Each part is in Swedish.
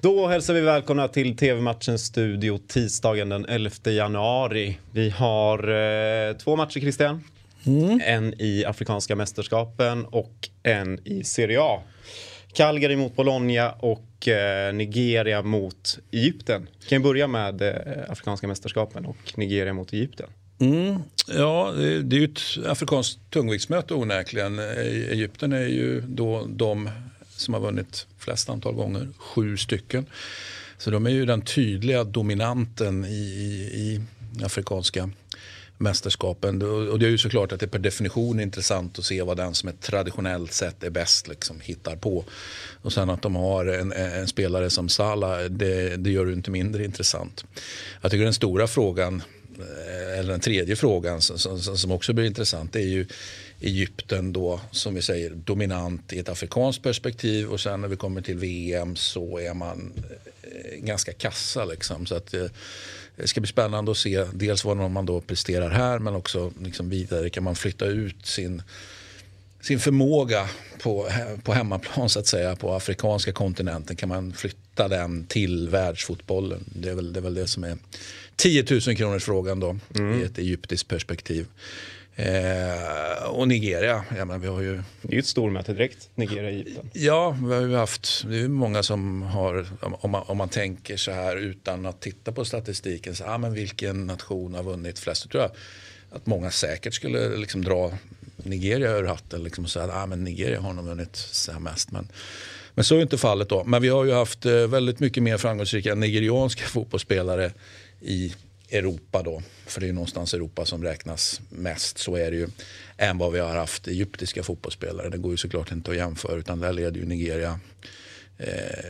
Då hälsar vi välkomna till TV-matchens studio tisdagen den 11 januari. Vi har eh, två matcher Christian. Mm. En i Afrikanska mästerskapen och en i Serie A. Calgary mot Bologna och eh, Nigeria mot Egypten. Kan vi börja med eh, Afrikanska mästerskapen och Nigeria mot Egypten? Mm, ja, det är ju ett afrikanskt tungviktsmöte onekligen. Egypten är ju då de som har vunnit flest antal gånger, sju stycken. Så de är ju den tydliga dominanten i, i, i afrikanska mästerskapen. Och det är ju såklart att det per definition är intressant att se vad den som är traditionellt sett är bäst liksom hittar på. Och sen att de har en, en spelare som Salah, det, det gör det inte mindre intressant. Jag tycker den stora frågan, eller den tredje frågan som, som, som också blir intressant, det är ju Egypten då som vi säger dominant i ett afrikanskt perspektiv och sen när vi kommer till VM så är man eh, ganska kassa liksom. Så att, eh, det ska bli spännande att se dels vad man då presterar här men också liksom vidare kan man flytta ut sin, sin förmåga på, på hemmaplan så att säga på afrikanska kontinenten kan man flytta den till världsfotbollen. Det är väl det, är väl det som är 10 000 kronors frågan då mm. i ett egyptiskt perspektiv. Eh, och Nigeria, ja, men vi har ju... Det är ju ett stormöte direkt, Nigeria-Egypten. Ja, vi har ju haft, det är många som har, om man, om man tänker så här utan att titta på statistiken, så, ah, men vilken nation har vunnit flest? Jag tror jag att många säkert skulle liksom dra Nigeria ur hatten liksom, och säga att ah, men Nigeria har nog vunnit mest. Men, men så är inte fallet då. Men vi har ju haft eh, väldigt mycket mer framgångsrika nigerianska fotbollsspelare i Europa då, för det är någonstans Europa som räknas mest, så är det ju, än vad vi har haft egyptiska fotbollsspelare. Det går ju såklart inte att jämföra utan där leder ju Nigeria eh,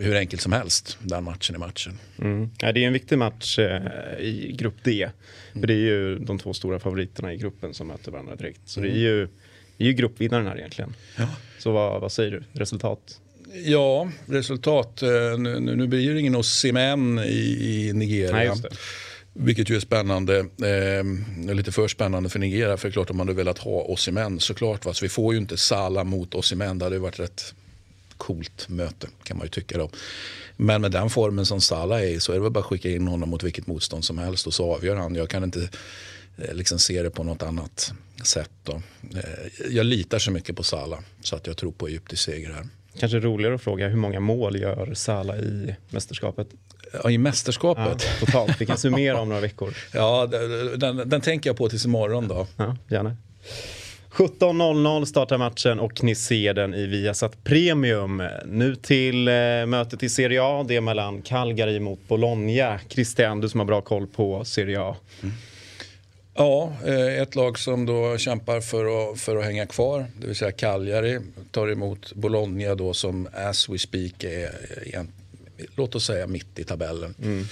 hur enkelt som helst den matchen i matchen. Mm. Ja, det är en viktig match eh, i grupp D. Mm. För det är ju de två stora favoriterna i gruppen som möter varandra direkt. Så mm. det är ju, det är ju gruppvinnaren här egentligen. Ja. Så vad, vad säger du? Resultat? Ja, resultat. Eh, nu, nu blir det ingen Osimhen i, i Nigeria. Nej, vilket ju är spännande. Eh, lite för spännande för Nigeria. För det är klart om man hade velat ha Osimhen såklart. Va? Så vi får ju inte Salah mot Osimhen. Det hade ju varit rätt coolt möte kan man ju tycka. Då. Men med den formen som Salah är i så är det väl bara att skicka in honom mot vilket motstånd som helst och så avgör han. Jag kan inte eh, liksom se det på något annat sätt. Då. Eh, jag litar så mycket på Salah så att jag tror på egyptisk seger här. Kanske roligare att fråga hur många mål gör Salah i mästerskapet? Ja, I mästerskapet? Ja, totalt. Vi kan summera om några veckor. Ja, den, den tänker jag på tills imorgon då. Ja, gärna. 17.00 startar matchen och ni ser den i Viasat Premium. Nu till eh, mötet i Serie A. Det är mellan Calgary mot Bologna. Christian, du som har bra koll på Serie A. Mm. Ja, eh, ett lag som då kämpar för att, för att hänga kvar. Det vill säga Cagliari tar emot Bologna då som as we speak är, är låt oss säga mitt i tabellen. Mm.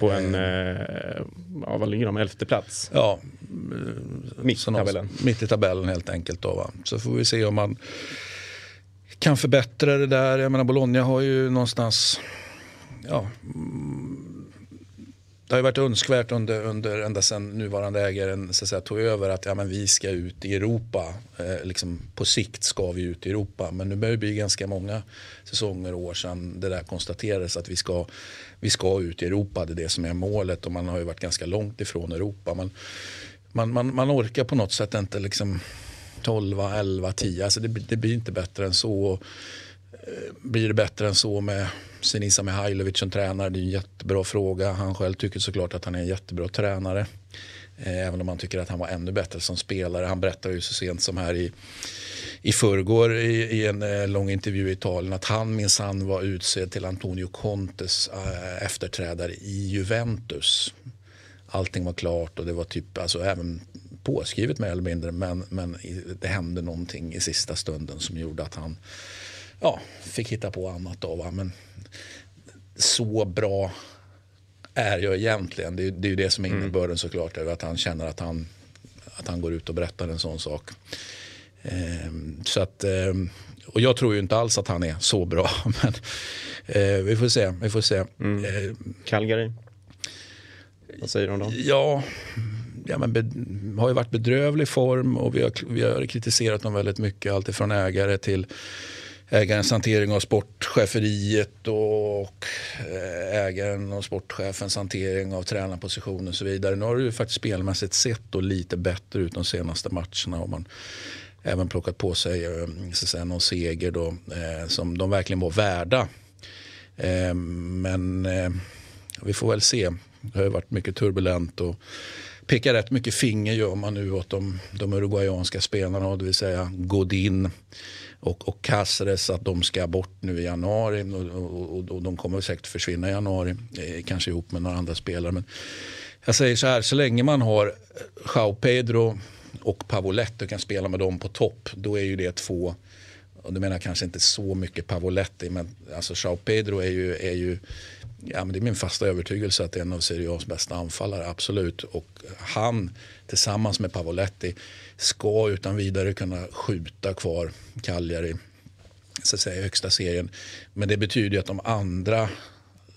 På en, eh, ja, vad ligger de, elfte plats? Ja, mitt tabellen. Mitt i tabellen helt enkelt. Då, va? Så får vi se om man kan förbättra det där. Jag menar Bologna har ju någonstans ja, det har varit önskvärt under, under, ända sedan nuvarande ägaren så att säga, tog över att ja, men vi ska ut i Europa. Eh, liksom, på sikt ska vi ut i Europa. Men nu börjar det bli ganska många säsonger och år sedan det där konstaterades att vi ska, vi ska ut i Europa. Det är det som är målet och man har ju varit ganska långt ifrån Europa. Man, man, man, man orkar på något sätt inte liksom 12, 11, 10. Alltså det, det blir inte bättre än så. Eh, blir det bättre än så med Senisa Mihailovic som tränare? Det är en jättebra fråga. Han själv tycker såklart att han är en jättebra tränare. Eh, även om han tycker att han var ännu bättre som spelare. Han berättade ju så sent som här i, i förrgår i, i en eh, lång intervju i Italien att han minsann var utsedd till Antonio Contes eh, efterträdare i Juventus. Allting var klart och det var typ, alltså även påskrivet mer eller mindre men, men det hände någonting i sista stunden som gjorde att han ja, fick hitta på annat då. Va? Men så bra är jag egentligen. Det är, det är ju det som är mm. innebörden såklart. Att han känner att han, att han går ut och berättar en sån sak. Ehm, så att, ehm, och jag tror ju inte alls att han är så bra. Men eh, vi får se. Vi får se. Mm. Eh, Calgary? Vad säger du om dem? Ja, ja men be, har ju varit bedrövlig form och vi har, vi har kritiserat dem väldigt mycket. Alltifrån ägare till ägarens hantering av sportcheferiet och eh, ägaren och sportchefens hantering av tränarpositionen och så vidare. Nu har det ju faktiskt spelmässigt sett då lite bättre ut de senaste matcherna. Och man även plockat på sig eh, så att säga, någon seger då, eh, som de verkligen var värda. Eh, men eh, vi får väl se. Det har ju varit mycket turbulent och pekar rätt mycket finger gör man nu åt de, de uruguayanska spelarna, det vill säga Godin och, och Cáceres att de ska bort nu i januari och, och, och de kommer säkert försvinna i januari, eh, kanske ihop med några andra spelare. Men jag säger så här, så länge man har Jao Pedro och Pavoletto och kan spela med dem på topp, då är ju det två och du menar kanske inte så mycket Pavoletti, men alltså Jao Pedro är ju, är ju ja, men det är min fasta övertygelse att det är en av Serie A's bästa anfallare, absolut. Och han tillsammans med Pavoletti ska utan vidare kunna skjuta kvar Cagliari så att säga, i högsta serien. Men det betyder att de andra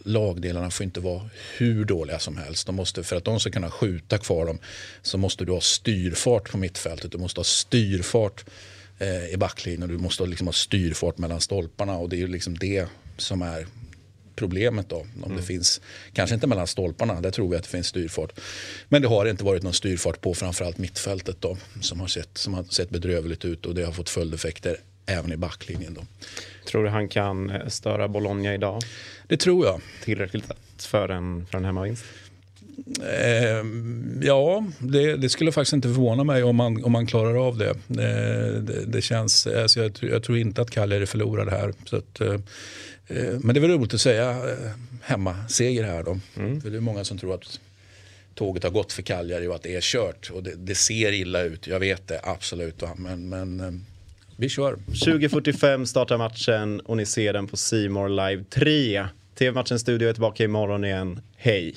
lagdelarna får inte vara hur dåliga som helst. De måste, för att de ska kunna skjuta kvar dem så måste du ha styrfart på mittfältet. Du måste ha styrfart eh, i backlinjen. Du måste liksom ha styrfart mellan stolparna och det är liksom det som är problemet då. Om mm. det finns, kanske inte mellan stolparna, där tror vi att det finns styrfart. Men det har inte varit någon styrfart på framförallt mittfältet då, som har sett, som har sett bedrövligt ut och det har fått följdeffekter även i backlinjen. Då. Tror du han kan eh, störa Bologna idag? Det tror jag. Tillräckligt för en, för en hemmavinst? Eh, ja, det, det, skulle faktiskt inte förvåna mig om man, om man klarar av det. Eh, det, det, känns, alltså jag, jag, tror inte att Cagliari förlorar det här. Så att, eh, eh men det är väl roligt att säga eh, hemmaseger här då. Mm. För det är många som tror att tåget har gått för Cagliari och att det är kört. Och det, det ser illa ut, jag vet det absolut. Men, men eh, vi kör. 20.45 startar matchen och ni ser den på Simor Live 3. TV-matchens studio är tillbaka imorgon igen. Hej!